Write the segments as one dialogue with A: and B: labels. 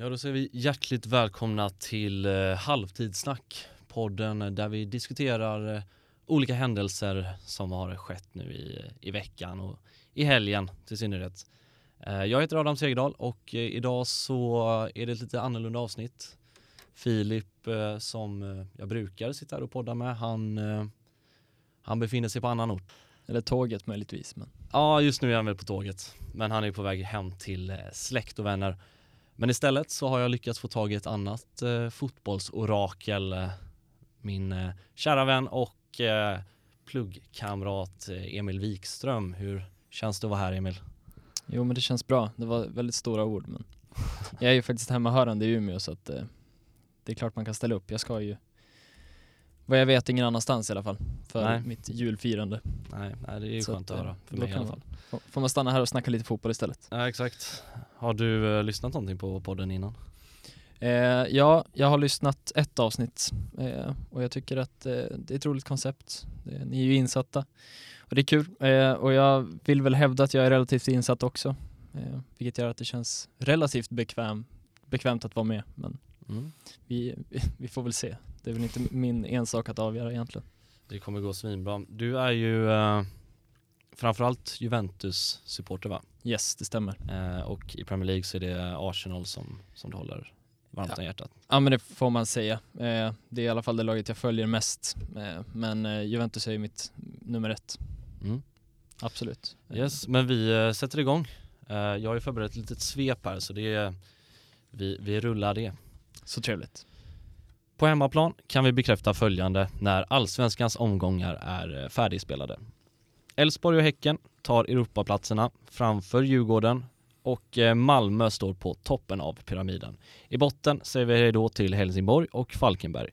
A: Ja, då säger vi hjärtligt välkomna till eh, Halvtidssnack, podden där vi diskuterar eh, olika händelser som har skett nu i, i veckan och i helgen till synnerhet. Eh, jag heter Adam Segerdal och eh, idag så är det ett lite annorlunda avsnitt. Filip eh, som eh, jag brukar sitta här och podda med, han, eh, han befinner sig på annan ort.
B: Eller tåget möjligtvis. Men...
A: Ja, just nu är han väl på tåget, men han är på väg hem till eh, släkt och vänner. Men istället så har jag lyckats få tag i ett annat eh, fotbollsorakel. Eh, min eh, kära vän och eh, pluggkamrat eh, Emil Wikström. Hur känns det att vara här Emil?
B: Jo men det känns bra. Det var väldigt stora ord men jag är ju faktiskt hemmahörande i Umeå så att eh, det är klart man kan ställa upp. Jag ska ju vad jag vet ingen annanstans i alla fall för
A: Nej.
B: mitt julfirande.
A: Nej, nej det är ju
B: Så
A: skönt
B: att,
A: att
B: eh,
A: höra för mig i alla fall.
B: Får- Får man stanna här och snacka lite fotboll istället?
A: Ja, exakt. Har du eh, lyssnat någonting på podden innan?
B: Eh, ja, jag har lyssnat ett avsnitt eh, och jag tycker att eh, det är ett roligt koncept. Ni är ju insatta och det är kul. Eh, och jag vill väl hävda att jag är relativt insatt också. Vilket gör att det känns relativt bekväm, bekvämt att vara med. Men
A: Mm.
B: vi, vi får väl se. Det är väl inte min ensak att avgöra egentligen.
A: Det kommer gå svinbra. Du är ju eh, framförallt Juventus-supporter va?
B: Yes, det stämmer.
A: Eh, och i Premier League så är det Arsenal som, som du håller varmt om hjärtat.
B: Ja men det får man säga. Eh, det är i alla fall det laget jag följer mest. Eh, men eh, Juventus är ju mitt nummer ett.
A: Mm.
B: Absolut.
A: Yes, men vi eh, sätter igång. Eh, jag har ju förberett ett litet svep här så det är, vi, vi rullar det.
B: Så trevligt.
A: På hemmaplan kan vi bekräfta följande när allsvenskans omgångar är eh, färdigspelade. Elfsborg och Häcken tar Europaplatserna framför Djurgården och eh, Malmö står på toppen av pyramiden. I botten säger vi hej då till Helsingborg och Falkenberg.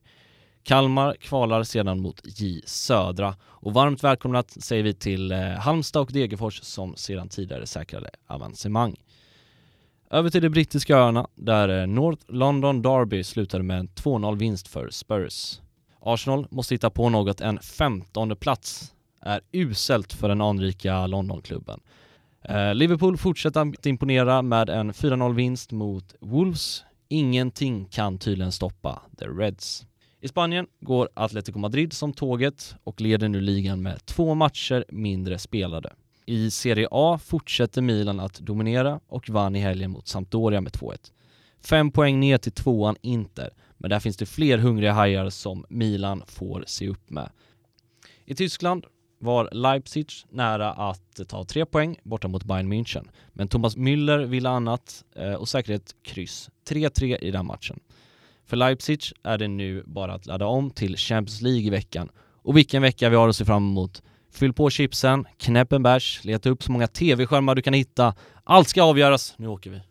A: Kalmar kvalar sedan mot J Södra och varmt välkomna säger vi till eh, Halmstad och Degerfors som sedan tidigare säkrade avancemang. Över till de brittiska öarna där eh, North London Derby slutade med en 2-0 vinst för Spurs. Arsenal måste hitta på något, en 15 plats är uselt för den anrika Londonklubben. Eh, Liverpool fortsätter att imponera med en 4-0 vinst mot Wolves. Ingenting kan tydligen stoppa The Reds. I Spanien går Atletico Madrid som tåget och leder nu ligan med två matcher mindre spelade. I Serie A fortsätter Milan att dominera och vann i helgen mot Sampdoria med 2-1. Fem poäng ner till tvåan Inter, men där finns det fler hungriga hajar som Milan får se upp med. I Tyskland var Leipzig nära att ta tre poäng borta mot Bayern München, men Thomas Müller ville annat eh, och säkrade ett kryss. 3-3 i den matchen. För Leipzig är det nu bara att ladda om till Champions League i veckan. Och vilken vecka vi har att se fram emot. Fyll på chipsen, knäpp en bärs, leta upp så många tv-skärmar du kan hitta. Allt ska avgöras, nu åker vi.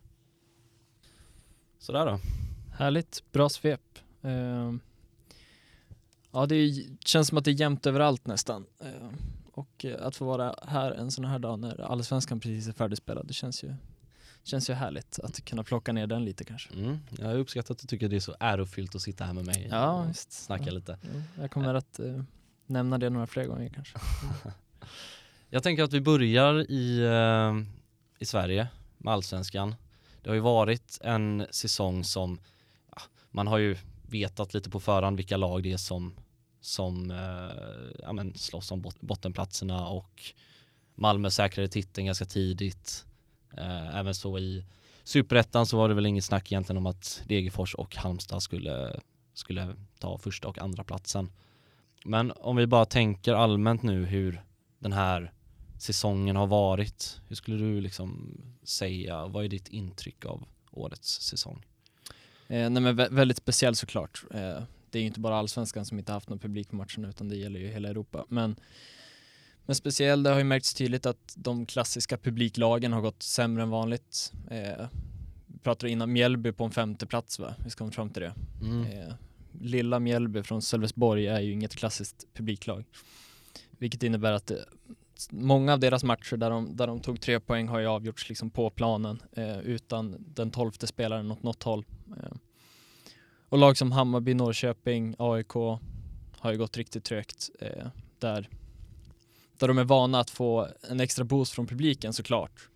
A: Sådär då.
B: Härligt, bra svep. Ehm, ja, det är, känns som att det är jämnt överallt nästan. Ehm, och eh, att få vara här en sån här dag när allsvenskan precis är färdigspelad, det känns ju, känns ju härligt att kunna plocka ner den lite kanske.
A: Mm, jag uppskattar att du tycker det är så ärofyllt att sitta här med mig
B: Ja,
A: och
B: visst.
A: snacka
B: Ja.
A: lite.
B: Jag kommer att eh, nämna det några fler gånger kanske.
A: Jag tänker att vi börjar i, eh, i Sverige med Allsvenskan. Det har ju varit en säsong som, ja, man har ju vetat lite på förhand vilka lag det är som, som eh, ja, men slåss om bot- bottenplatserna och Malmö säkrade titeln ganska tidigt. Eh, även så i Superettan så var det väl inget snack egentligen om att Degerfors och Halmstad skulle, skulle ta första och andra platsen. Men om vi bara tänker allmänt nu hur den här säsongen har varit. Hur skulle du liksom säga, vad är ditt intryck av årets säsong?
B: Eh, nej men vä- väldigt speciell såklart. Eh, det är ju inte bara allsvenskan som inte haft någon publik på matcherna utan det gäller ju hela Europa. Men, men speciell, det har ju märkts tydligt att de klassiska publiklagen har gått sämre än vanligt. Eh, vi pratade innan Mjällby på en femte plats va? Vi ska komma fram till det.
A: Mm.
B: Eh, lilla Mjällby från Sölvesborg är ju inget klassiskt publiklag. Vilket innebär att eh, många av deras matcher där de, där de tog tre poäng har ju avgjorts liksom på planen eh, utan den tolfte spelaren åt något håll. Eh, och lag som Hammarby, Norrköping, AIK har ju gått riktigt trögt eh, där, där de är vana att få en extra boost från publiken såklart.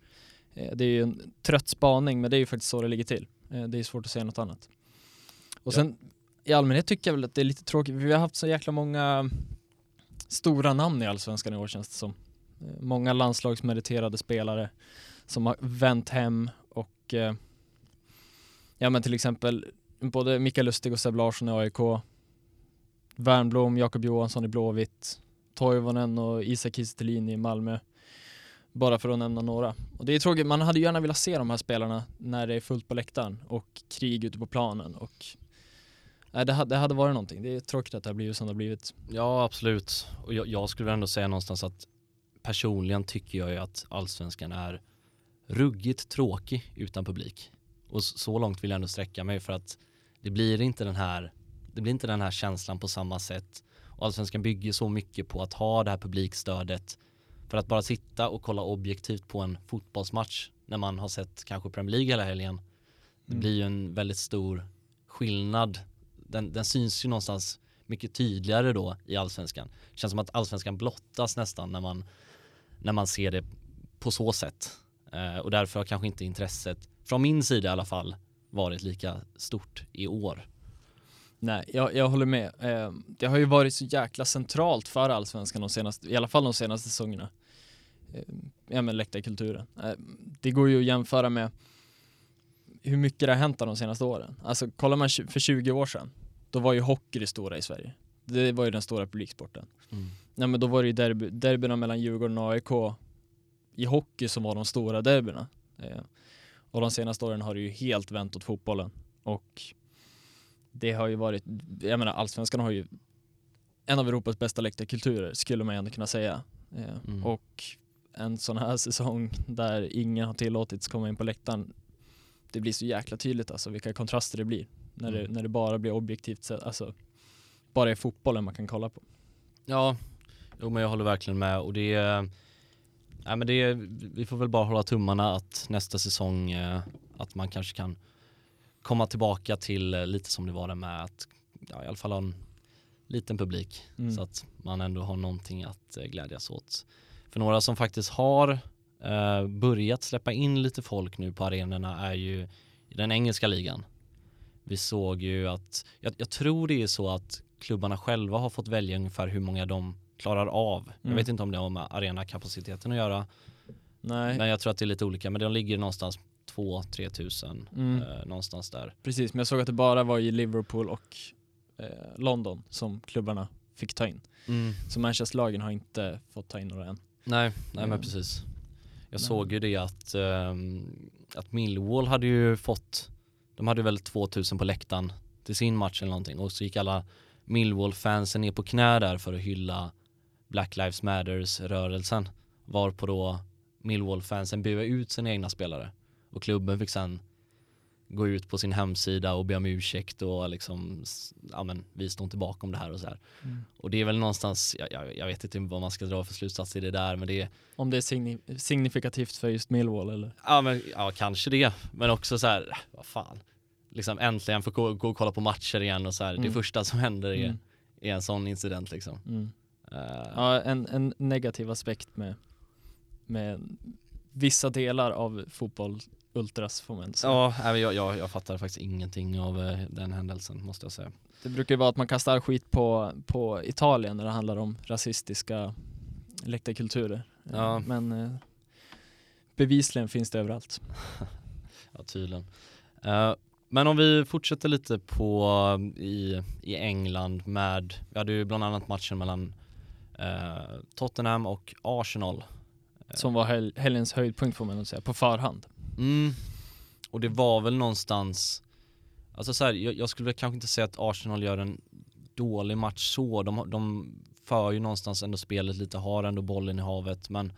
B: Eh, det är ju en trött spaning men det är ju faktiskt så det ligger till. Eh, det är svårt att säga något annat. Och sen i allmänhet tycker jag väl att det är lite tråkigt. Vi har haft så jäkla många stora namn i Allsvenskan i år känns det som. Eh, många landslagsmeriterade spelare som har vänt hem och eh, ja men till exempel både Mikael Lustig och Seb Larsson i AIK Värnblom, Jakob Johansson i Blåvitt Toivonen och Isak Kiese i Malmö bara för att nämna några. Och det är tråkigt, man hade gärna velat se de här spelarna när det är fullt på läktaren och krig ute på planen och Nej, det, hade, det hade varit någonting. Det är tråkigt att det har blivit som det har blivit.
A: Ja, absolut. Och jag, jag skulle ändå säga någonstans att personligen tycker jag ju att allsvenskan är ruggigt tråkig utan publik. Och så långt vill jag ändå sträcka mig för att det blir inte den här, det blir inte den här känslan på samma sätt. Och allsvenskan bygger så mycket på att ha det här publikstödet för att bara sitta och kolla objektivt på en fotbollsmatch när man har sett kanske Premier League hela helgen. Det mm. blir ju en väldigt stor skillnad. Den, den syns ju någonstans mycket tydligare då i allsvenskan. Det känns som att allsvenskan blottas nästan när man, när man ser det på så sätt. Eh, och därför har kanske inte intresset, från min sida i alla fall, varit lika stort i år.
B: Nej, jag, jag håller med. Eh, det har ju varit så jäkla centralt för allsvenskan de senaste, i alla fall de senaste säsongerna. Eh, ja men läktarkulturen. Eh, det går ju att jämföra med hur mycket det har hänt de senaste åren. Alltså kollar man för 20 år sedan, då var ju hockey det stora i Sverige. Det var ju den stora publiksporten. Mm. Nej men då var det ju derby, derbyna mellan Djurgården och AIK i hockey som var de stora derbyna. Eh, och de senaste åren har det ju helt vänt åt fotbollen. Och det har ju varit, jag menar allsvenskan har ju en av Europas bästa läktarkulturer skulle man ändå kunna säga. Mm. Och en sån här säsong där ingen har tillåtits komma in på läktaren, det blir så jäkla tydligt alltså vilka kontraster det blir. När, mm. det, när det bara blir objektivt, alltså bara är fotbollen man kan kolla på.
A: Ja, jo men jag håller verkligen med och det är, nej men det är, vi får väl bara hålla tummarna att nästa säsong, eh, att man kanske kan komma tillbaka till eh, lite som det var där med att ja, i alla fall ha en liten publik mm. så att man ändå har någonting att eh, glädjas åt. För några som faktiskt har eh, börjat släppa in lite folk nu på arenorna är ju i den engelska ligan. Vi såg ju att, jag, jag, tror det är så att klubbarna själva har fått välja ungefär hur många de klarar av. Mm. Jag vet inte om det har med arenakapaciteten att göra. Nej. Men jag tror att det är lite olika, men de ligger någonstans 2-3 tusen mm. eh, någonstans där.
B: Precis, men jag såg att det bara var i Liverpool och eh, London som klubbarna fick ta in. Mm. Så Manchesterlagen har inte fått ta in några än.
A: Nej, nej men mm. precis. Jag nej. såg ju det att, um, att Millwall hade ju fått, de hade väl 2000 på läktaren till sin match eller någonting och så gick alla Millwall-fansen ner på knä där för att hylla Black Lives Matters-rörelsen varpå då Millwall-fansen buade ut sina egna spelare och klubben fick sen gå ut på sin hemsida och be om ursäkt och liksom, ja men vi står inte bakom det här och så här. Mm. Och det är väl någonstans, jag, jag, jag, vet inte vad man ska dra för slutsats i det där men det är
B: Om det är signi signifikativt för just Millwall eller?
A: Ja men, ja kanske det, men också så här, vad fan. Liksom äntligen få gå, gå och kolla på matcher igen och så här, mm. det första som händer är, mm. är en sån incident liksom.
B: Uh. Ja, en, en negativ aspekt med, med vissa delar av fotboll ultras får man säga.
A: Ja, jag, jag, jag fattar faktiskt ingenting av eh, den händelsen måste jag säga.
B: Det brukar ju vara att man kastar skit på, på Italien när det handlar om rasistiska läktarkulturer. Ja. Men eh, bevisligen finns det överallt.
A: ja, tydligen. Uh, men om vi fortsätter lite på i, i England med, vi hade ju bland annat matchen mellan uh, Tottenham och Arsenal.
B: Som var hel helgens höjdpunkt får man nog säga, på förhand.
A: Mm. Och det var väl någonstans, alltså så här, jag, jag, skulle väl kanske inte säga att Arsenal gör en dålig match så. De, de för ju någonstans ändå spelet lite, har ändå bollen i havet men,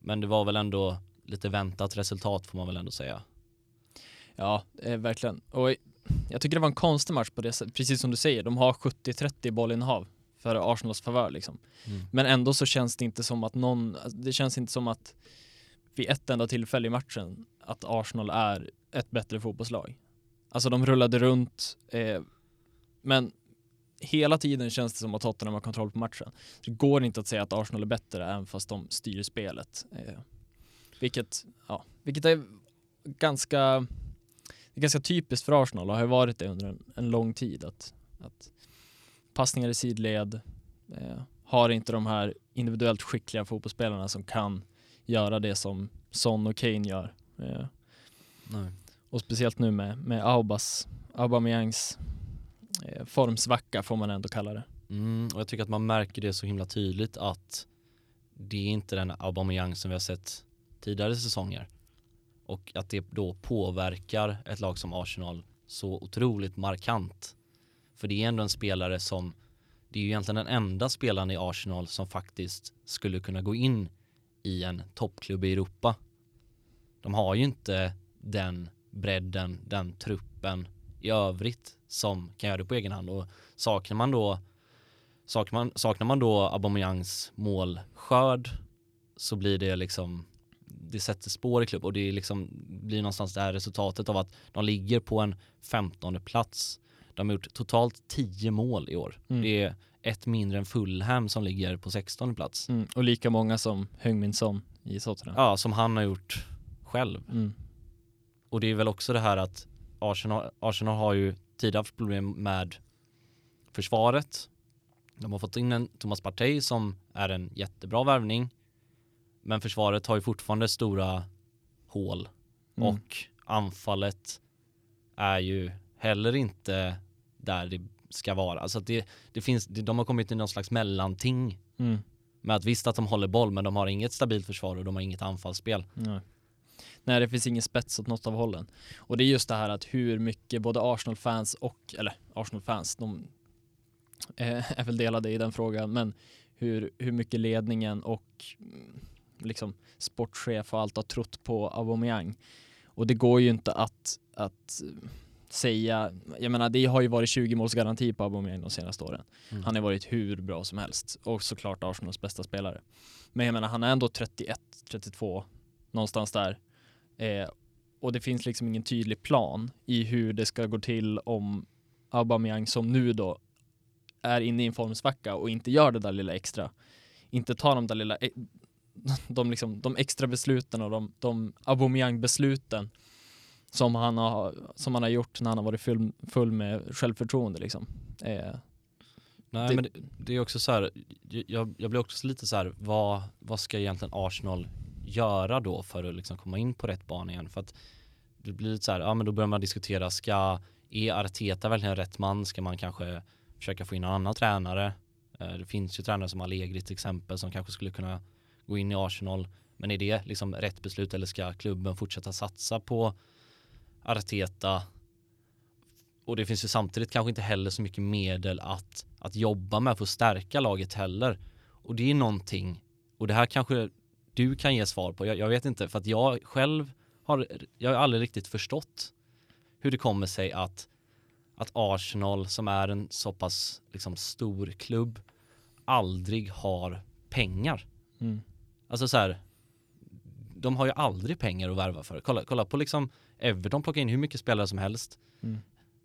A: men det var väl ändå lite väntat resultat får man väl ändå säga.
B: Ja, eh, verkligen. Och jag tycker det var en konstig match på det sättet, precis som du säger, de har 70-30 bollinnehav för Arsenals favör liksom. Mm. Men ändå så känns det inte som att någon, det känns inte som att vid ett enda tillfälle i matchen att Arsenal är ett bättre fotbollslag. Alltså de rullade runt, eh, men hela tiden känns det som att Tottenham har kontroll på matchen. det går inte att säga att Arsenal är bättre även fast de styr spelet. Eh, vilket, ja, vilket är ganska det är ganska typiskt för Arsenal och har varit det under en, en lång tid att, att passningar i sidled eh, har inte de här individuellt skickliga fotbollsspelarna som kan göra det som Son och Kane gör. Eh,
A: Nej.
B: och speciellt nu med, med Aubas, Aubameyangs eh, formsvacka får man ändå kalla det.
A: Mm, och jag tycker att man märker det så himla tydligt att det är inte den Aubameyang som vi har sett tidigare säsonger. Och att det då påverkar ett lag som Arsenal så otroligt markant. För det är ändå en spelare som, det är ju egentligen den enda spelaren i Arsenal som faktiskt skulle kunna gå in i en toppklubb i Europa. De har ju inte den bredden, den truppen i övrigt som kan göra det på egen hand och saknar man då saknar man, saknar man då Aubameyangs målskörd så blir det liksom det sätter spår i klubb och det är liksom, blir någonstans det här resultatet av att de ligger på en 15 plats. De har gjort totalt 10 mål i år.
B: Mm.
A: Det är ett mindre än Fulham som ligger på 16 plats.
B: Mm. Och lika många som Heung-Min Son i Tottenham.
A: Ja, som han har gjort själv.
B: Mm.
A: Och det är väl också det här att Arsenal, Arsenal har ju tidigare haft problem med försvaret. De har fått in en Thomas Partey som är en jättebra värvning. Men försvaret har ju fortfarande stora hål
B: Mm.
A: och anfallet är ju heller inte där det ska vara. Alltså det, det finns, de har kommit till någon slags mellanting
B: Mm.
A: med att visst att de håller boll men de har inget stabilt försvar och de har inget anfallsspel.
B: Nej. Nej, det finns ingen spets åt något av hållen. Och det är just det här att hur mycket både Arsenal-fans och, eller Arsenal-fans, de eh, är väl delade i den frågan, men hur, hur mycket ledningen och mm, liksom sportchef och allt har trott på Aubameyang. Och det går ju inte att, att säga, jag menar det har ju varit 20 målsgaranti på Aubameyang de senaste åren.
A: Mm.
B: Han har varit hur bra som helst och såklart Arsenals bästa spelare. Men jag menar han är ändå 31, 32, någonstans där. Eh, och det finns liksom ingen tydlig plan i hur det ska gå till om Aubameyang som nu då är inne i en formsvacka och inte gör det där lilla extra. Inte tar de där lilla, e- de, liksom, de extra besluten och de, de Aubameyang-besluten som han, har, som han har gjort när han har varit full, full med självförtroende liksom. Eh,
A: Nej
B: Det-
A: men det, det är också så här, jag, jag blir också lite så här, vad, vad ska egentligen Arsenal göra då för att liksom komma in på rätt bana igen? För att det blir så här, ja men då börjar man diskutera, ska, är Arteta verkligen rätt man? Ska man kanske försöka få in en annan tränare? Eh, det finns ju tränare som Allegri till exempel som kanske skulle kunna gå in i Arsenal. Men är det liksom rätt beslut eller ska klubben fortsätta satsa på Arteta? Och det finns ju samtidigt kanske inte heller så mycket medel att, att jobba med för att stärka laget heller. Och det är någonting, och det här kanske du kan ge svar på, jag, jag vet inte, för att jag själv har, jag har aldrig riktigt förstått hur det kommer sig att, att Arsenal som är en så pass liksom, stor klubb aldrig har pengar.
B: mm.
A: Alltså så här, de har ju aldrig pengar att värva för. Kolla, kolla på liksom Everton plockar in hur mycket spelare som helst.
B: Mm.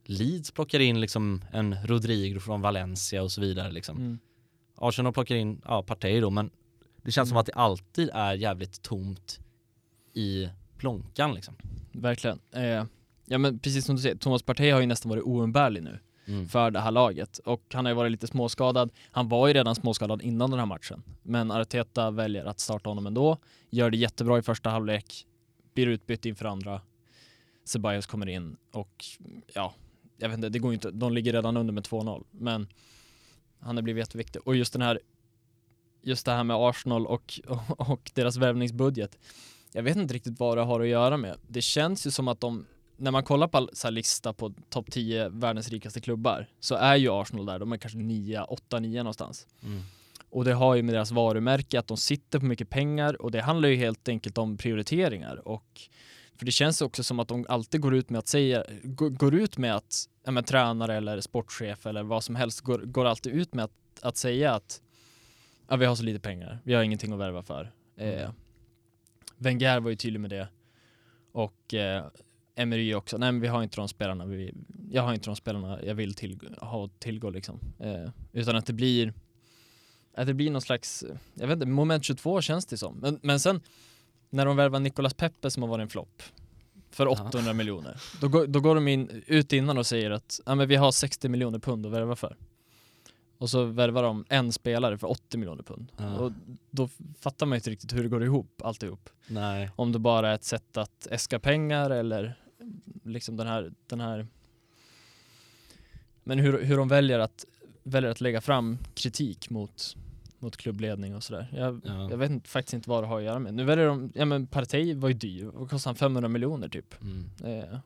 A: Leeds plockar in liksom en Rodrigo från Valencia och så vidare liksom.
B: Mm.
A: Arsenal plockar in, ja, Partey då, men det känns som
B: Mm.
A: att det alltid är jävligt tomt i plånkan liksom.
B: Verkligen. Eh, ja men precis som du säger, Thomas Partey har ju nästan varit oumbärlig nu
A: Mm.
B: för det här laget och han har ju varit lite småskadad. Han var ju redan småskadad innan den här matchen, men Arteta väljer att starta honom ändå, gör det jättebra i första halvlek, blir utbytt inför andra. Ceballos kommer in och ja, jag vet inte, det går inte, de ligger redan under med 2-0, men han har blivit jätteviktig och just den här just det här med Arsenal och, och, och deras värvningsbudget. Jag vet inte riktigt vad det har att göra med. Det känns ju som att de, när man kollar på så lista på topp 10 världens rikaste klubbar, så är ju Arsenal där, de är kanske 9, 8, 9 någonstans.
A: Mm.
B: Och det har ju med deras varumärke att de sitter på mycket pengar och det handlar ju helt enkelt om prioriteringar och för det känns också som att de alltid går ut med att säga, går, går ut med att, ja men tränare eller sportchef eller vad som helst går, går alltid ut med att, att säga att ja, vi har så lite pengar, vi har ingenting att värva för. Eh, Wenger var ju tydlig med det och eh, Emery också, nej men vi har inte de spelarna, vi, jag har inte de spelarna jag vill till, ha tillgå liksom. Eh, utan att det blir att det blir någon slags, jag vet inte, moment 22 känns det som. Men, men sen när de värvar Nicolas Pepe som har varit en flopp, för 800 miljoner. Då, går- då går de in, ut innan och säger att ja, men vi har 60 miljoner pund att värva för. Och så värvar de en spelare för 80 miljoner pund.
A: Ja.
B: Och då fattar man ju inte riktigt hur det går ihop alltihop.
A: Nej.
B: Om det bara är ett sätt att äska pengar eller liksom den här, den här men hur, hur de väljer att, väljer att lägga fram kritik mot, mot klubbledning och sådär. Jag,
A: Ja.
B: jag vet inte, faktiskt inte vad det har att göra med. Nu väljer de, ja men Partey var ju dyr, vad kostade han 500 miljoner typ?
A: Mm.
B: Eh,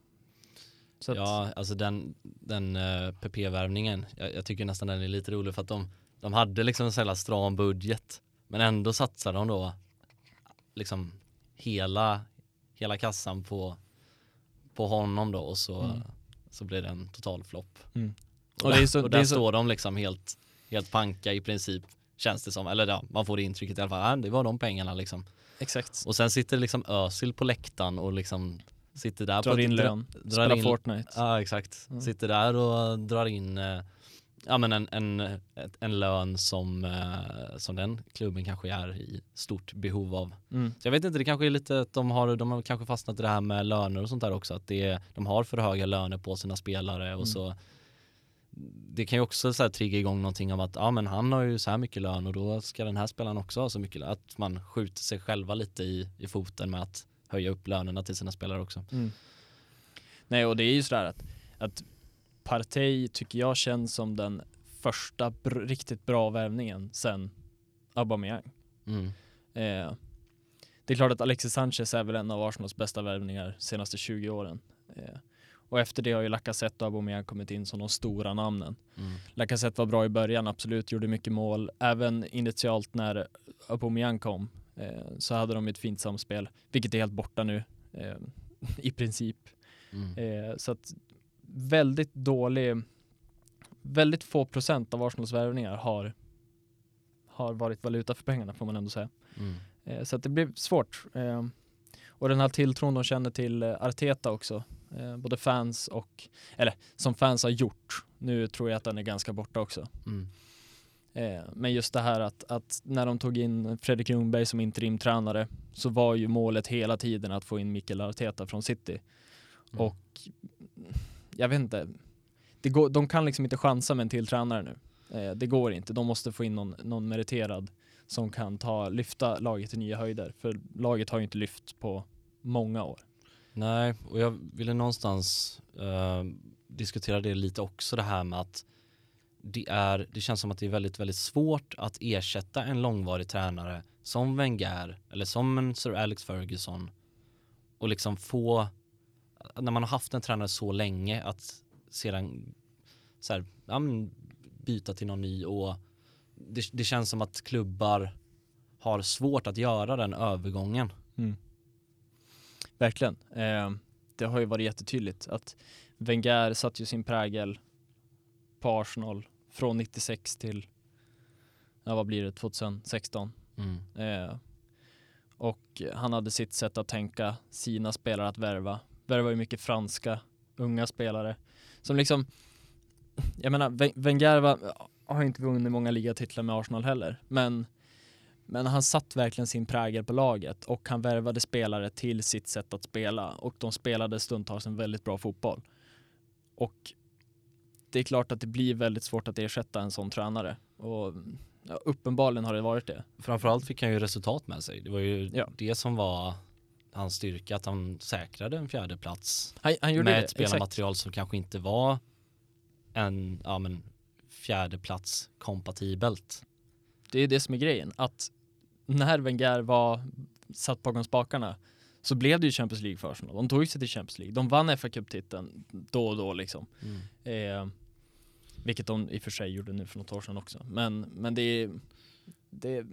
B: så att,
A: Ja, alltså den, den uh, PP-värvningen, jag, jag tycker nästan den är lite rolig för att de, de hade liksom en sån här stram budget men ändå satsade de då liksom hela, hela kassan på, på honom då och så,
B: Mm.
A: så blir det en total flopp.
B: Mm.
A: Och,
B: Och
A: där,
B: det så-
A: och
B: det
A: där
B: är så-
A: står de liksom helt, helt panka i princip känns det som, eller ja, man får det intrycket i alla fall, ja, det var de pengarna liksom.
B: exakt.
A: Och sen sitter liksom Özil på läktaren och liksom sitter där
B: Drar
A: på
B: in lön,
A: drar
B: spelar
A: in-
B: Fortnite.
A: Ja exakt,
B: Mm.
A: sitter där och drar in eh, ja, men en, en, en lön som, eh, som den klubben kanske är i stort behov av.
B: Mm.
A: Jag vet inte, det kanske är lite att de har, de har kanske fastnat i det här med löner och sånt där också, att det, de har för höga löner på sina spelare och
B: Mm.
A: så det kan ju också så här trigga igång någonting om att ja men han har ju så här mycket lön och då ska den här spelaren också ha så mycket lön. Att man skjuter sig själva lite i, i foten med att höja upp lönerna till sina spelare också.
B: Mm. Nej och det är ju sådär att, att Partey tycker jag känns som den första br- riktigt bra värvningen sen Aubameyang.
A: Mm.
B: Eh, det är klart att Alexis Sanchez är väl en av Arsenals bästa värvningar senaste 20 åren. Eh, och efter det har ju Lacazette och Aubameyang kommit in som de stora namnen.
A: Mm.
B: Lacazette var bra i början, absolut, gjorde mycket mål. Även initialt när Aubameyang kom så hade de ett fint samspel, vilket är helt borta nu eh, i princip.
A: Mm.
B: Eh, så att väldigt dålig, väldigt få procent av Arsenals värvningar har, har varit valuta för pengarna får man ändå säga.
A: Mm.
B: Eh, så att det blir svårt. Eh, och den här tilltron de känner till eh, Arteta också, eh, både fans och, eller som fans har gjort. Nu tror jag att den är ganska borta också.
A: Mm.
B: Eh, men just det här att, att när de tog in Fredrik Ljungberg som interimtränare så var ju målet hela tiden att få in Mikael Arteta från City.
A: Mm.
B: Och jag vet inte, det går, de kan liksom inte chansa med en till tränare nu. Eh, det går inte, de måste få in någon, någon meriterad som kan ta, lyfta laget till nya höjder. För laget har ju inte lyft på många år.
A: Nej, och jag ville någonstans eh, diskutera det lite också det här med att det, är, det känns som att det är väldigt, väldigt svårt att ersätta en långvarig tränare som Wenger eller som en Sir Alex Ferguson och liksom få, när man har haft en tränare så länge att sedan så här, ja, men byta till någon ny och det, det känns som att klubbar har svårt att göra den övergången. Mm.
B: Verkligen. Eh, det har ju varit jättetydligt att Wenger satt ju sin prägel på Arsenal från 96 till, ja vad blir det, 2016.
A: Mm.
B: Eh, och han hade sitt sätt att tänka, sina spelare att värva. Värva ju mycket franska, unga spelare. Som liksom, jag menar, Wen- Wenger var, har inte vunnit många ligatitlar med Arsenal heller, men, men han satt verkligen sin prägel på laget och han värvade spelare till sitt sätt att spela och de spelade stundtals en väldigt bra fotboll. Och det är klart att det blir väldigt svårt att ersätta en sån tränare och ja, uppenbarligen har det varit det.
A: Framförallt fick han ju resultat med sig. Det var ju
B: Ja.
A: det som var hans styrka, att han säkrade en fjärde plats
B: Han, han
A: med
B: det,
A: ett spelarmaterial som kanske inte var en ja, men, fjärde plats kompatibelt.
B: Det är det som är grejen, att när Wenger var satt bakom spakarna så blev det ju Champions League för Arsenal. De tog sig till Champions League. De vann fa Cup-titeln då och då liksom. Eh, vilket de i och för sig gjorde nu för något år sedan också. Men, men det, är, det är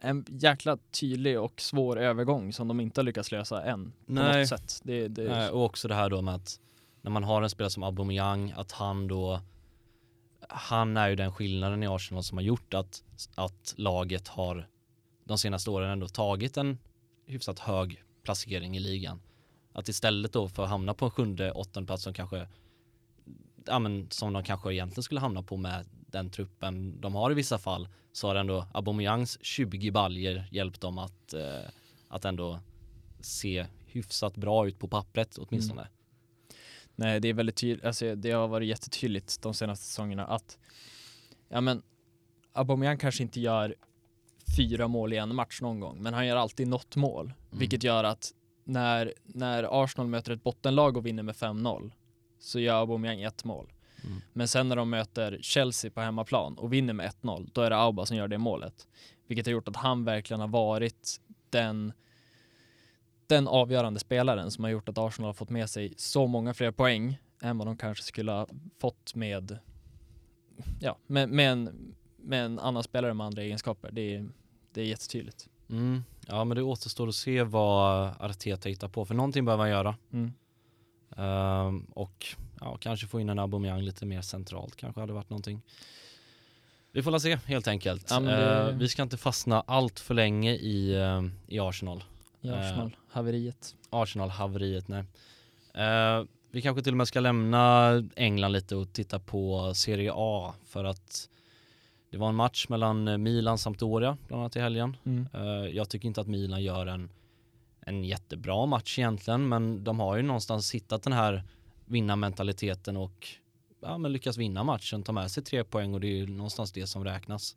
B: en jäkla tydlig och svår övergång som de inte har lyckats lösa än. På
A: Nej.
B: något sätt. Det, det,
A: Eh, och också det här då med att när man har en spelare som Aubameyang, att han då han är ju den skillnaden i Arsenal som har gjort att, att laget har de senaste åren ändå tagit en hyfsat hög placering i ligan. Att istället då för att hamna på en sjunde, åttonde plats som kanske ja, men, som de kanske egentligen skulle hamna på med den truppen de har i vissa fall så har ändå Aubameyangs 20 baljer hjälpt dem att, eh, att ändå se hyfsat bra ut på pappret åtminstone.
B: Mm. Nej, det är väldigt tydligt, alltså det har varit jättetydligt de senaste säsongerna att ja men Aubameyang kanske inte gör fyra mål i en match någon gång, men han gör alltid något mål,
A: Mm.
B: vilket gör att när, när Arsenal möter ett bottenlag och vinner med 5-0 så gör Aubameyang ett mål.
A: Mm.
B: Men sen när de möter Chelsea på hemmaplan och vinner med 1-0, då är det Auba som gör det målet. Vilket har gjort att han verkligen har varit den, den avgörande spelaren som har gjort att Arsenal har fått med sig så många fler poäng än vad de kanske skulle ha fått med, ja, med, med, en, med en annan spelare med andra egenskaper. Det är, det är jättetydligt.
A: Mm. Ja men det återstår att se vad Arteta hittar på för någonting behöver han göra.
B: Mm.
A: Ehm, och ja, kanske få in en Aubameyang lite mer centralt kanske hade varit någonting. Vi får la se helt enkelt.
B: Ja, men det-
A: Ehm, vi ska inte fastna allt för länge i, ehm, i Arsenal.
B: I
A: Eh,
B: Arsenal-haveriet.
A: Arsenal-haveriet, nej. Eh, vi kanske till och med ska lämna England lite och titta på Serie A för att det var en match mellan Milan och Sampdoria bland annat i helgen.
B: Mm.
A: Jag tycker inte att Milan gör en, en jättebra match egentligen men de har ju någonstans hittat den här vinnarmentaliteten och ja, men lyckas vinna matchen, ta med sig tre poäng och det är ju någonstans det som räknas.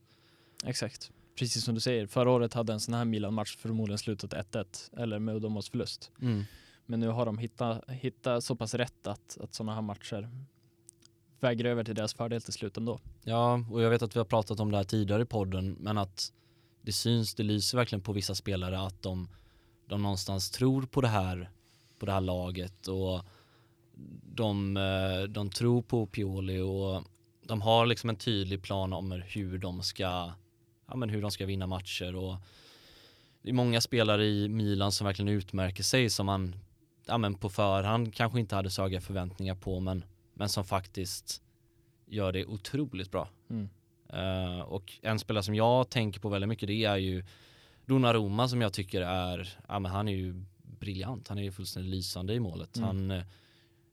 B: Exakt. Precis som du säger, förra året hade en sån här Milan-match förmodligen slutat 1-1 eller med uddamålsförlust. Men nu har de hittat, hittat så pass rätt att, att sådana här matcher väger över till deras fördel till slut ändå.
A: Ja, och jag vet att vi har pratat om det här tidigare i podden, men att det syns, det lyser verkligen på vissa spelare att de, de någonstans tror på det här, på det här laget och de, eh, de tror på Pioli och de har liksom en tydlig plan om hur de ska, ja men hur de ska vinna matcher och det är många spelare i Milan som verkligen utmärker sig som man, ja men på förhand kanske inte hade så höga förväntningar på men, men som faktiskt gör det otroligt bra.
B: Mm.
A: Eh, och en spelare som jag tänker på väldigt mycket det är ju Donnarumma som jag tycker är, ja men han är ju briljant, han är ju fullständigt lysande i målet.
B: Mm.
A: Han, eh,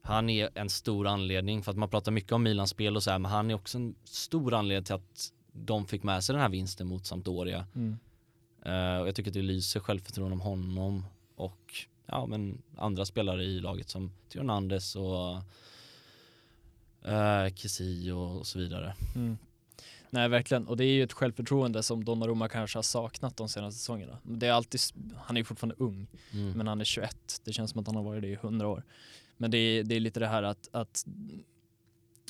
A: han är en stor anledning, för att man pratar mycket om Milans spel och så här, men han är också en stor anledning till att de fick med sig den här vinsten mot Sampdoria.
B: Mm.
A: Eh, och jag tycker att det lyser självförtroende om honom och ja, men andra spelare i laget som Theo Hernandez och uh, Kessie och, och så vidare.
B: Mm. Nej, verkligen. Och det är ju ett självförtroende som Donnarumma kanske har saknat de senaste säsongerna. Det är alltid, han är ju fortfarande ung,
A: Mm.
B: men han är 21. Det känns som att han har varit det i 100 år. Men det är, det är lite det här att, att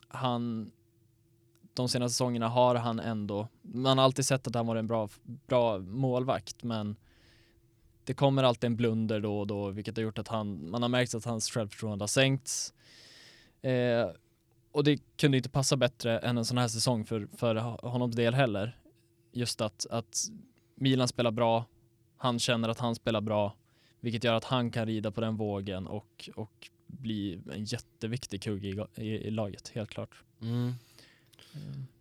B: han de senaste säsongerna har han ändå, man har alltid sett att han var en bra, bra målvakt men det kommer alltid en blunder då och då vilket har gjort att han, man har märkt att hans självförtroende har sänkts. Eh, och det kunde inte passa bättre än en sån här säsong för, för honoms del heller. Just att, att Milan spelar bra, han känner att han spelar bra, vilket gör att han kan rida på den vågen och, och bli en jätteviktig kugg i, i, i laget, helt klart.
A: Mm.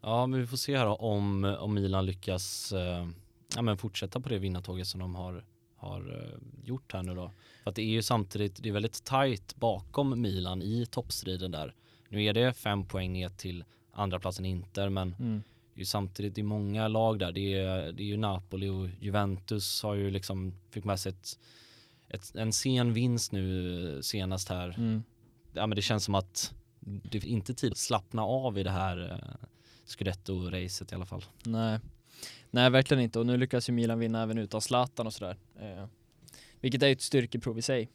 A: Ja, men vi får se här om, om Milan lyckas eh, ja, men fortsätta på det vinnartåget som de har, har eh, gjort här nu då. För att det är ju samtidigt, det är väldigt tajt bakom Milan i toppstriden där. Nu är det fem poäng ner till andra platsen Inter, men
B: Mm.
A: det är ju samtidigt, det är många lag där. Det är, det är ju Napoli och Juventus har ju liksom, fick med sig ett, ett, en sen vinst nu senast här
B: Mm.
A: ja, men det känns som att det är inte tid att slappna av i det här eh, Scudetto-racet i alla fall.
B: Nej. Nej, verkligen inte. Och nu lyckas ju Milan vinna även utan Zlatan och sådär. Eh, vilket är ett styrkeprov i sig.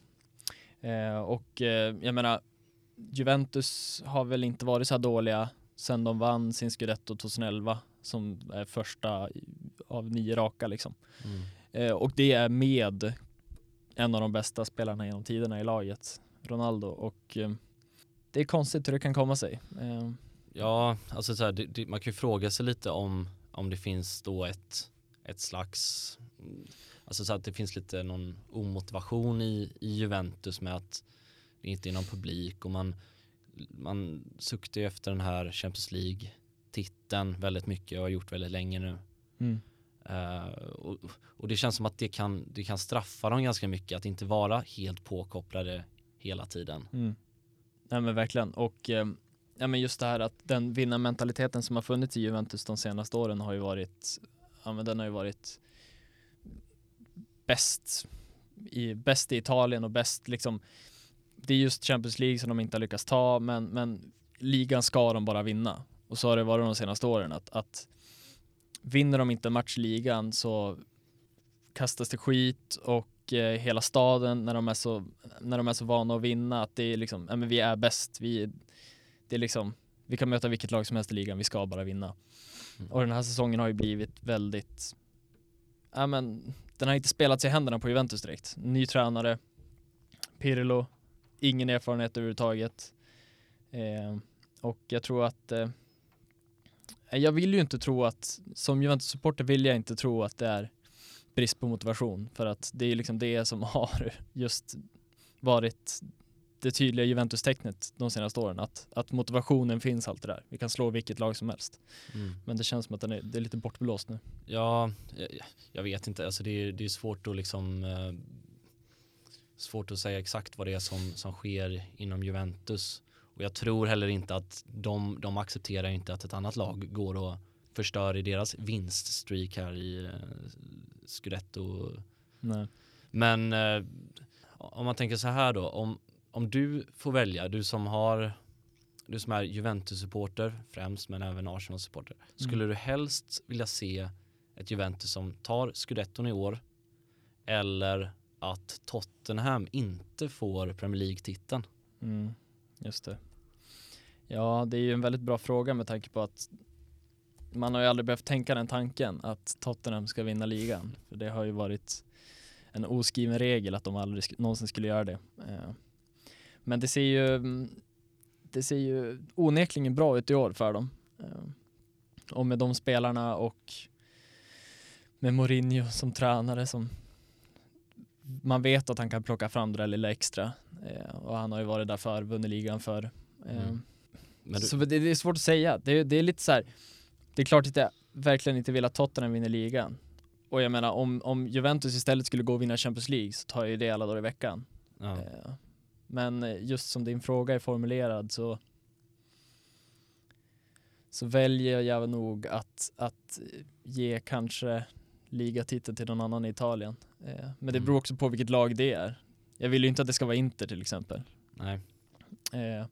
B: Eh, och eh, jag menar, Juventus har väl inte varit så här dåliga sen de vann sin Scudetto 2011 som är första av nio raka liksom. Eh, och det är med en av de bästa spelarna genom tiderna i laget, Ronaldo. Och eh, det är konstigt hur det kan komma sig. Eh,
A: Ja, alltså så här, det, det, man kan ju fråga sig lite om, om det finns då ett, ett slags, mm, alltså så att det finns lite någon omotivation i, i Juventus med att inte är någon publik och man, man suktar ju efter den här Champions League-titeln väldigt mycket och har gjort väldigt länge nu.
B: mm.
A: Eh, och, och det känns som att det kan, det kan straffa dem ganska mycket att inte vara helt påkopplade hela tiden.
B: Mm. Nej men verkligen. Och eh, ja, men just det här att den vinnarmentaliteten som har funnits i Juventus de senaste åren har ju varit, ja men den har ju varit bäst i, bäst i Italien och bäst liksom det är just Champions League som de inte har lyckats ta men, men ligan ska de bara vinna. Och så har det varit de senaste åren att, att vinner de inte match i ligan så kastas det skit och eh, hela staden när de är så, när de är så vana att vinna att det är liksom, ja men vi är bäst, vi, det är liksom, vi kan möta vilket lag som helst i ligan, vi ska bara vinna.
A: Mm.
B: Och den här säsongen har ju blivit väldigt, ja men den har inte spelats i händerna på Juventus direkt. Ny tränare, Pirlo, ingen erfarenhet överhuvudtaget. Eh, och jag tror att eh, jag vill ju inte tro att, som Juventus-supporter vill jag inte tro att det är brist på motivation för att det är liksom det som har just varit det tydliga Juventus-tecknet de senaste åren att, att motivationen finns alltid där. Vi kan slå vilket lag som helst.
A: Mm.
B: Men det känns som att den är, det är lite bortblåst nu.
A: Ja, jag, jag vet inte. Alltså det, är, det är svårt att liksom eh, svårt att säga exakt vad det är som, som sker inom Juventus. Och jag tror heller inte att de, de accepterar inte att ett annat lag går och förstör i deras vinststreak här i eh, Scudetto.
B: Nej.
A: Men eh, om man tänker så här då, om, om du får välja, du som har du som är Juventus-supporter främst men även Arsenal-supporter. Skulle du helst vilja se ett Juventus som tar Scudetton i år eller att Tottenham inte får Premier League-titeln?
B: Mm, just det. Ja, det är ju en väldigt bra fråga med tanke på att man har ju aldrig behövt tänka den tanken att Tottenham ska vinna ligan. För det har ju varit en oskriven regel att de aldrig sk- någonsin skulle göra det. Eh, men det ser ju mm, det ser ju onekligen bra ut i år för dem. Eh, och med de spelarna och med Mourinho som tränare som man vet att han kan plocka fram det där lilla extra. Eh, Och han har ju varit där för, vunnit ligan för. Eh,
A: Mm. Du,
B: så det, det är svårt att säga. Det, är- det är lite så här. Det är klart att jag verkligen inte vill att Tottenham vinner ligan. Och jag menar om, om Juventus istället skulle gå och vinna Champions League så tar jag ju det alla dagar i veckan.
A: ja.
B: Eh, Men eh, just som din fråga är formulerad så så väljer jag nog att, att ge kanske ligatiteln till någon annan i Italien. Eh, Men det
A: Mm.
B: beror också på vilket lag det är. Jag vill ju inte att det ska vara Inter till exempel.
A: Nej.
B: Eh,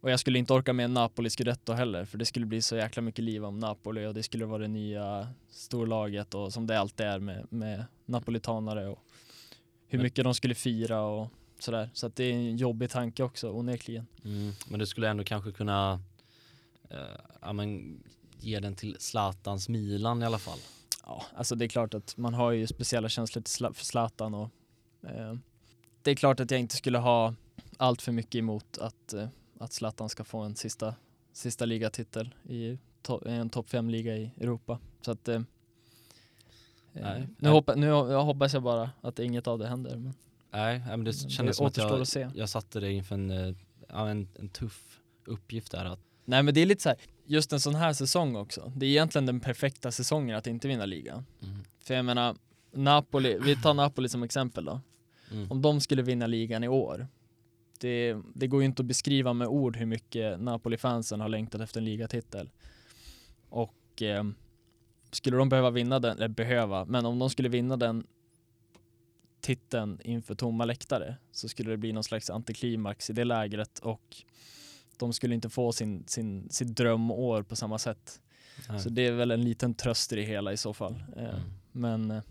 B: och jag skulle inte orka med Napoli Scudetto heller för det skulle bli så jäkla mycket liv om Napoli och det skulle vara det nya storlaget och som det alltid är med, med napolitanare och hur
A: Men-
B: mycket de skulle fira och sådär. Så att det är en jobbig tanke också onekligen.
A: Mm. Men du skulle ändå kanske kunna eh, ja, men, ge den till Zlatans Milan i alla fall.
B: Ja, alltså det är klart att man har ju speciella känslor för Zlatan och eh, det är klart att jag inte skulle ha allt för mycket emot att, eh, att Zlatan ska få en sista, sista ligatitel i to- en topp 5-liga i Europa. Så att eh,
A: Nej,
B: eh, nu,
A: nej.
B: hoppa, nu jag hoppas jag bara att inget av det händer. Men
A: Nej, men det
B: Det
A: kändes som att jag,
B: att se.
A: jag satte dig inför en, eh, en, en tuff uppgift där. Att,
B: Nej men det är lite så här, just en sån här säsong också. Det är egentligen den perfekta säsongen att inte vinna ligan.
A: mm,
B: För jag menar, Napoli, vi tar Napoli som exempel då.
A: mm,
B: Om de skulle vinna ligan i år, det, det går ju inte att beskriva med ord hur mycket Napoli-fansen har längtat efter en ligatitel. Och eh, skulle de behöva vinna den, eller behöva, men om de skulle vinna den titeln inför tomma läktare så skulle det bli någon slags antiklimax i det lägret och de skulle inte få sin, sin, sitt drömår på samma sätt.
A: nej,
B: Så det är väl en liten tröst i det hela i så fall. Eh,
A: mm.
B: men eh,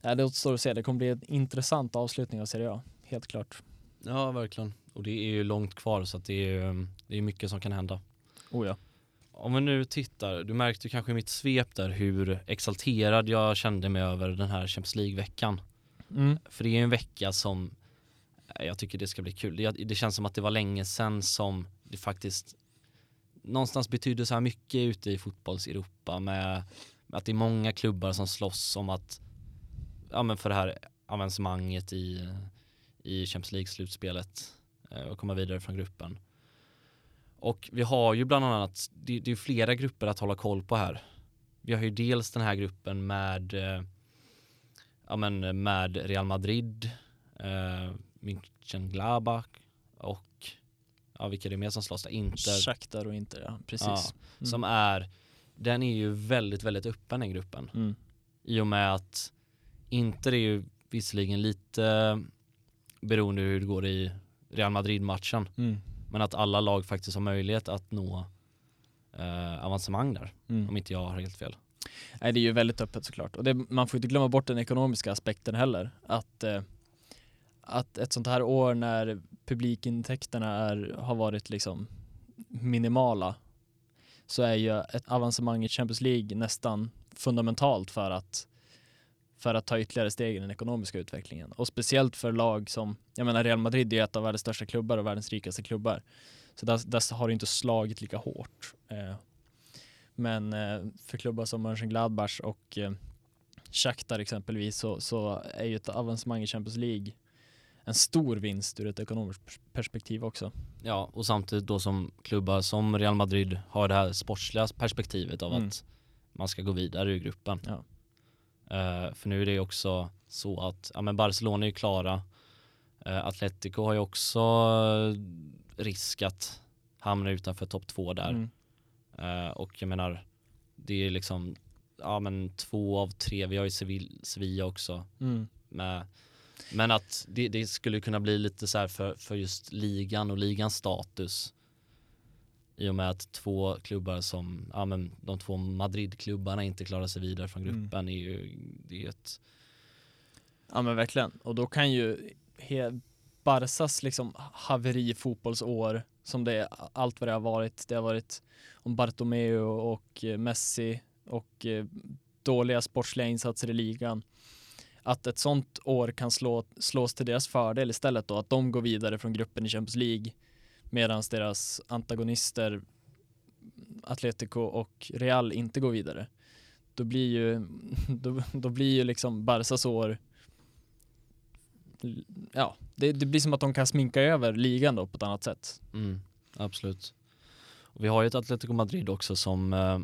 B: ja, det återstår att se. Det kommer bli en intressant avslutning av Serie A, helt klart.
A: Ja, verkligen. Och det är ju långt kvar så att det är, ju- det är mycket som kan hända.
B: Oh ja.
A: Om vi nu tittar, du märkte kanske i mitt svep där hur exalterad jag kände mig över den här Champions League-veckan.
B: Mm.
A: För det är ju en vecka som eh, jag tycker det ska bli kul. Det, det känns som att det var länge sedan som det faktiskt någonstans betydde så här mycket ute i fotbolls-Europa med, med att det är många klubbar som slåss om att, ja men för det här avancemanget i, i Champions League-slutspelet eh, och komma vidare från gruppen. Och vi har ju bland annat, det, det är flera grupper att hålla koll på här. Vi har ju dels den här gruppen med eh, ja, men med Real Madrid, eh, Mönchengladbach och ja, vilka är det mer som slåss där? Inter.
B: Shakhtar och Inter, ja precis.
A: Ja,
B: Mm.
A: Som är, den är ju väldigt, väldigt öppen den gruppen.
B: Mm.
A: I och med att Inter är ju visserligen lite beroende hur det går i Real Madrid-matchen.
B: Mm.
A: Men att alla lag faktiskt har möjlighet att nå eh, avancemang där,
B: Mm.
A: om inte jag har helt fel.
B: Nej, det är ju väldigt öppet såklart. Och det, man får inte glömma bort den ekonomiska aspekten heller. Att, eh, att ett sånt här år när publikintäkterna är, har varit liksom minimala så är ju ett avancemang i Champions League nästan fundamentalt för att för att ta ytterligare steg i den ekonomiska utvecklingen. Och speciellt för lag som, jag menar Real Madrid är ett av världens största klubbar och världens rikaste klubbar. Så där, där har det inte slagit lika hårt. Eh, men eh, för klubbar som Mönchengladbach och eh, Shakhtar exempelvis så, så är ju ett avancemang i Champions League en stor vinst ur ett ekonomiskt pers- perspektiv också.
A: Ja, och samtidigt då som klubbar som Real Madrid har det här sportsliga perspektivet av
B: Mm.
A: att man ska gå vidare ur gruppen.
B: Ja.
A: Eh, för nu är det också så att ja, men Barcelona är ju klara. Uh, Atletico har ju också eh, risk att hamna utanför topp två där.
B: Mm.
A: Eh, och jag menar, det är liksom ja, men två av tre, vi har ju Sevilla också
B: Mm.
A: med. Men att det, det skulle kunna bli lite så här för, för just ligan och ligans status. I och med att två klubbar som, ja men de två Madrid-klubbarna inte klarar sig vidare från
B: Mm.
A: gruppen är ju, det är ett,
B: Ja men verkligen. Och då kan ju he- Barsas liksom haveri fotbollsår som det är, allt vad det har varit. Det har varit om Bartomeu och Messi och eh, dåliga sportsliga insatser i ligan. Att ett sånt år kan slå, slås till deras fördel istället då, att de går vidare från gruppen i Champions League medan deras antagonister Atletico och Real inte går vidare. Då blir ju, då, då blir ju liksom Barsas år ja, det, det blir som att de kan sminka över ligan då på ett annat sätt.
A: mm, absolut. Och vi har ju ett Atletico Madrid också som eh,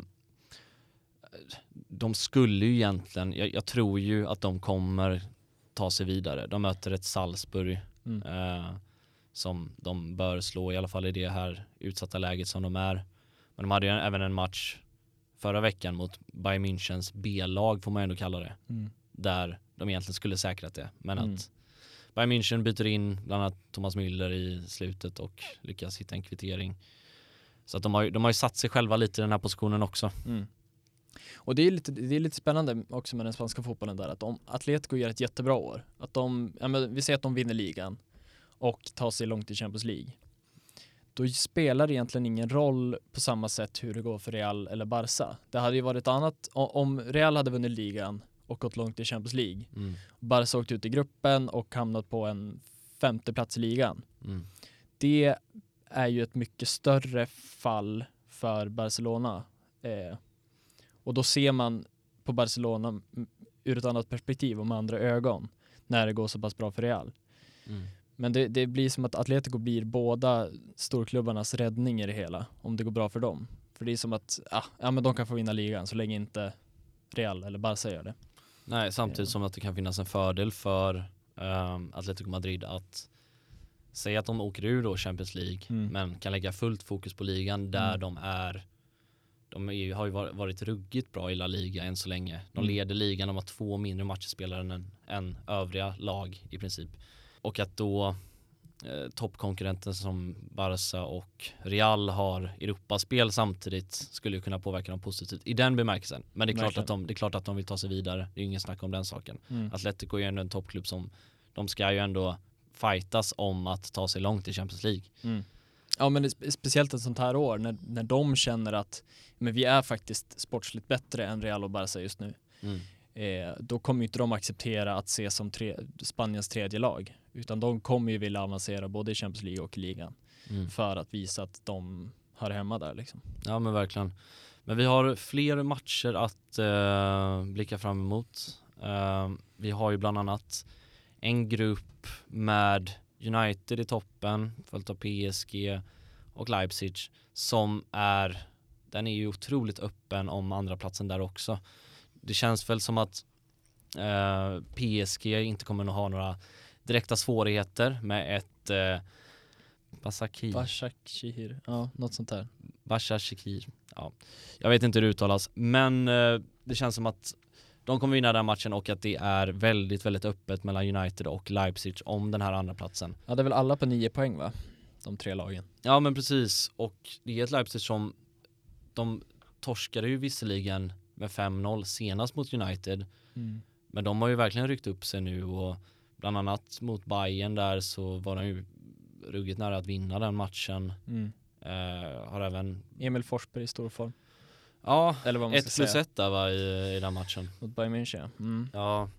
A: de skulle ju egentligen, jag, jag tror ju att de kommer ta sig vidare. De möter ett Salzburg
B: Mm.
A: eh, som de bör slå i alla fall i det här utsatta läget som de är. Men de hade ju även en match förra veckan mot Bayern Münchens B-lag får man ändå kalla det.
B: Mm.
A: Där de egentligen skulle säkrat det. Men
B: Mm.
A: att Bayern München byter in bland annat Thomas Müller i slutet och lyckas hitta en kvittering. Så att de har, ju- de har ju satt sig själva lite i den här positionen också.
B: Mm. Och det är, lite, det är lite spännande också med den spanska fotbollen där att om Atletico gör ett jättebra år, att de, ja, vi säger att de vinner ligan och tar sig långt i Champions League. Då spelar det egentligen ingen roll på samma sätt hur det går för Real eller Barca. Det hade ju varit annat om Real hade vunnit ligan och gått långt i Champions League.
A: Mm.
B: Barca åkt ut i gruppen och hamnat på en femte plats i ligan.
A: Mm.
B: det är ju ett mycket större fall för Barcelona. Eh, och då ser man på Barcelona ur ett annat perspektiv och med andra ögon när det går så pass bra för Real.
A: Mm.
B: Men det, det blir som att Atletico blir båda storklubbarnas räddning i det hela, om det går bra för dem. För det är som att, ah, ja men de kan få vinna ligan så länge inte Real eller Barca gör det.
A: Nej, samtidigt
B: Ja.
A: som att det kan finnas en fördel för um, Atletico Madrid att säga att de åker ur då Champions League
B: Mm.
A: men kan lägga fullt fokus på ligan där
B: Mm.
A: de är de ju- har ju varit, ruggigt bra i La Liga än så länge. De
B: Mm.
A: leder ligan, de har två mindre matcher spelare än, än övriga lag i princip. Och att då eh, toppkonkurrenten som Barca och Real har Europaspel samtidigt skulle ju kunna påverka dem positivt i den bemärkelsen. Men det är, klart att de, det är klart att de vill ta sig vidare, det är ju ingen snack om den saken.
B: Mm.
A: Atletico är ju ändå en toppklubb som de ska ju ändå fightas om att ta sig långt i Champions League.
B: Mm. Ja men speciellt ett sånt här år när, när de känner att men vi är faktiskt sportsligt bättre än Real och Barca just nu. Eh, då kommer inte de acceptera att ses som tre, Spaniens tredje lag. Utan de kommer ju vilja avancera både i Champions League och i ligan
A: Mm.
B: för att visa att de hör hemma där liksom.
A: Ja men verkligen. Men vi har fler matcher att eh, blicka fram emot. Eh, vi har ju bland annat en grupp med United i toppen, följt av PSG och Leipzig som är, den är ju otroligt öppen om andra platsen där också. Det känns väl som att eh, PSG inte kommer att ha några direkta svårigheter med ett eh, Basaki.
B: Bashak Shihir, ja något sånt där.
A: Bashar Shakir. Ja. Jag vet inte hur det uttalas, men eh, det känns som att de kommer vinna den matchen och att det är väldigt, väldigt öppet mellan United och Leipzig om den här andra platsen.
B: Ja, det är väl alla på nio poäng va? De tre lagen.
A: Ja men precis och det är ett Leipzig som de torskade ju visserligen med 5-0 senast mot United
B: Mm.
A: men de har ju verkligen ryckt upp sig nu och bland annat mot Bayern där så var de ju ruggigt nära att vinna den matchen.
B: Mm.
A: Eh, har även,
B: Emil Forsberg i stor form.
A: Ja,
B: Eller vad man
A: ett
B: ska
A: plus
B: säga.
A: ett där va i, i den matchen.
B: Mot Bayern München. Mm.
A: Ja,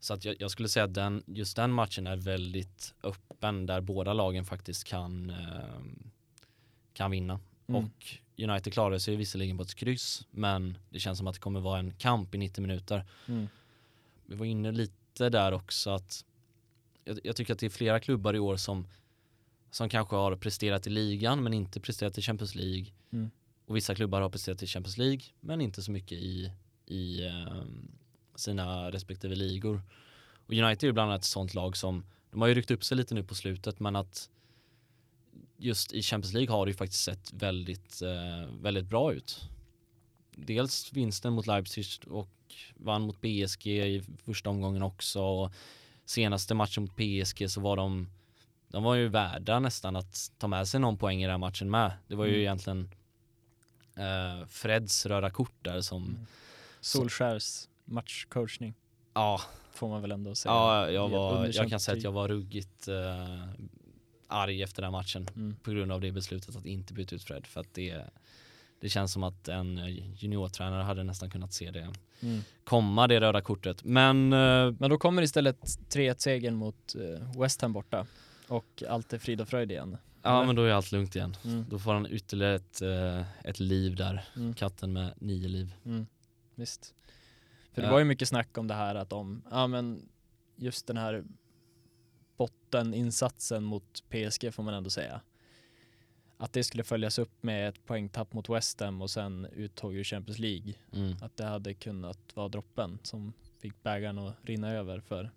A: så att jag, jag skulle säga att den, just den matchen är väldigt öppen där båda lagen faktiskt kan, eh, kan vinna.
B: Mm.
A: Och United klarade sig visserligen på ett kryss men det känns som att det kommer vara en kamp i 90 minuter.
B: Mm.
A: Vi var inne lite där också att jag, jag tycker att det är flera klubbar i år som, som kanske har presterat i ligan men inte presterat i Champions League.
B: Mm.
A: Och vissa klubbar har presterat i Champions League men inte så mycket i, i eh, sina respektive ligor. Och United är ju bland annat ett sånt lag som, de har ju ryckt upp sig lite nu på slutet men att just i Champions League har det ju faktiskt sett väldigt, eh, väldigt bra ut. Dels vinsten mot Leipzig och vann mot PSG i första omgången också. Och senaste matchen mot PSG så var de, de var ju värda nästan att ta med sig någon poäng i den här matchen med. Det var ju
B: Mm.
A: egentligen eh, Freds röda kort där som,
B: Mm. Solskärs matchcoachning
A: ja,
B: får man väl ändå säga.
A: ja jag, var, jag kan säga att jag var ruggigt eh, arg efter den matchen
B: Mm.
A: på grund av det beslutet att inte byta ut Fred för att det, det känns som att en juniortränare hade nästan kunnat se det
B: Mm.
A: komma det röda kortet. Men eh,
B: Men då kommer istället 3-1-segern mot eh, West Ham borta. Och allt är frid och fröjd igen.
A: Ja
B: Eller?
A: men då är allt lugnt igen.
B: Mm.
A: Då får han ytterligare ett, eh, ett liv där.
B: Mm.
A: Katten med nio liv.
B: Mm. Visst. För det var ju mycket snack om det här att om, ja men just den här botteninsatsen mot PSG får man ändå säga. Att det skulle följas upp med ett poängtapp mot West Ham och sen uttåg ur Champions League.
A: Mm.
B: Att det hade kunnat vara droppen som fick bägaren att rinna över för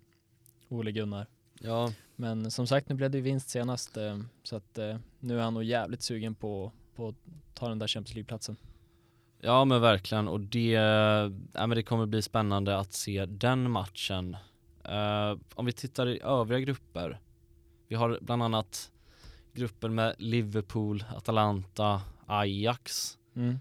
B: Ole Gunnar.
A: Ja,
B: Men som sagt, nu blev det ju vinst senast eh, så att eh, nu är han nog jävligt sugen på, på att ta den där Champions League-platsen.
A: ja men verkligen och det, ja, men det kommer bli spännande att se den matchen. Eh, om vi tittar i övriga grupper. Vi har bland annat gruppen med Liverpool, Atalanta, Ajax.
B: Mm.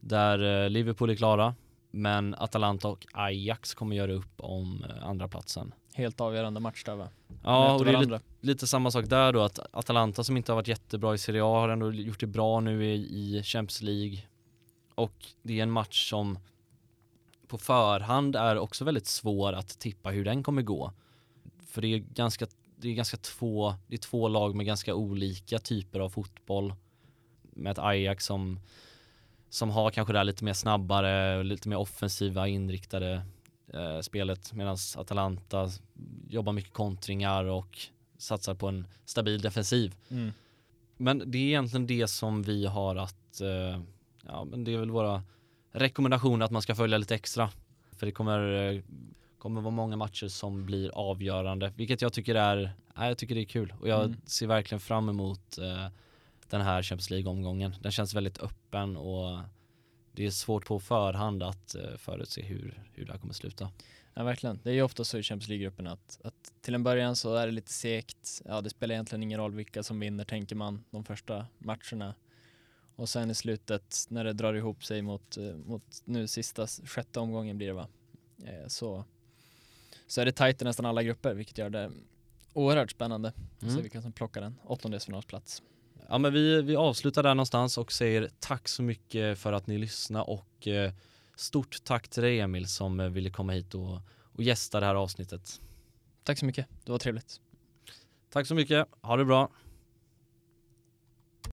A: Där eh, Liverpool är klara. Men Atalanta och Ajax kommer göra upp om eh, andra platsen.
B: Helt avgörande match där va?
A: Ja, och det är lite, lite samma sak där då att Atalanta som inte har varit jättebra i Serie A har ändå gjort det bra nu i, i Champions League. Och det är en match som på förhand är också väldigt svår att tippa hur den kommer gå. För det är ganska, det är ganska två, det är två lag med ganska olika typer av fotboll. Med ett Ajax som, som har kanske det här lite mer snabbare, lite mer offensiva inriktade eh, spelet medan Atalanta jobbar mycket kontringar och satsar på en stabil defensiv.
B: Mm.
A: Men det är egentligen det som vi har att, eh, ja men det är väl våra rekommendationer att man ska följa lite extra. För det kommer, eh, kommer vara många matcher som blir avgörande, vilket jag tycker är, nej, jag tycker det är kul och jag
B: Mm.
A: ser verkligen fram emot eh, den här Champions League-omgången. Den känns väldigt öppen och det är svårt på förhand att eh, förutse hur, hur det här kommer sluta.
B: Ja verkligen. Det är ju ofta så i Champions League-gruppen att, att till en början så är det lite segt. Ja det spelar egentligen ingen roll vilka som vinner tänker man de första matcherna. Och sen i slutet när det drar ihop sig mot, eh, mot nu sista sjätte omgången blir det va? Eh, Så, så är det tajt i nästan alla grupper vilket gör det oerhört spännande.
A: Mm.
B: Se vilka som plockar en åttondelsfinalsplats.
A: Ja men vi, vi avslutar där någonstans och säger tack så mycket för att ni lyssnade och eh, stort tack till dig Emil som eh, ville komma hit och, och gästa det här avsnittet.
B: Tack så mycket, det var trevligt.
A: Tack så mycket, ha det bra.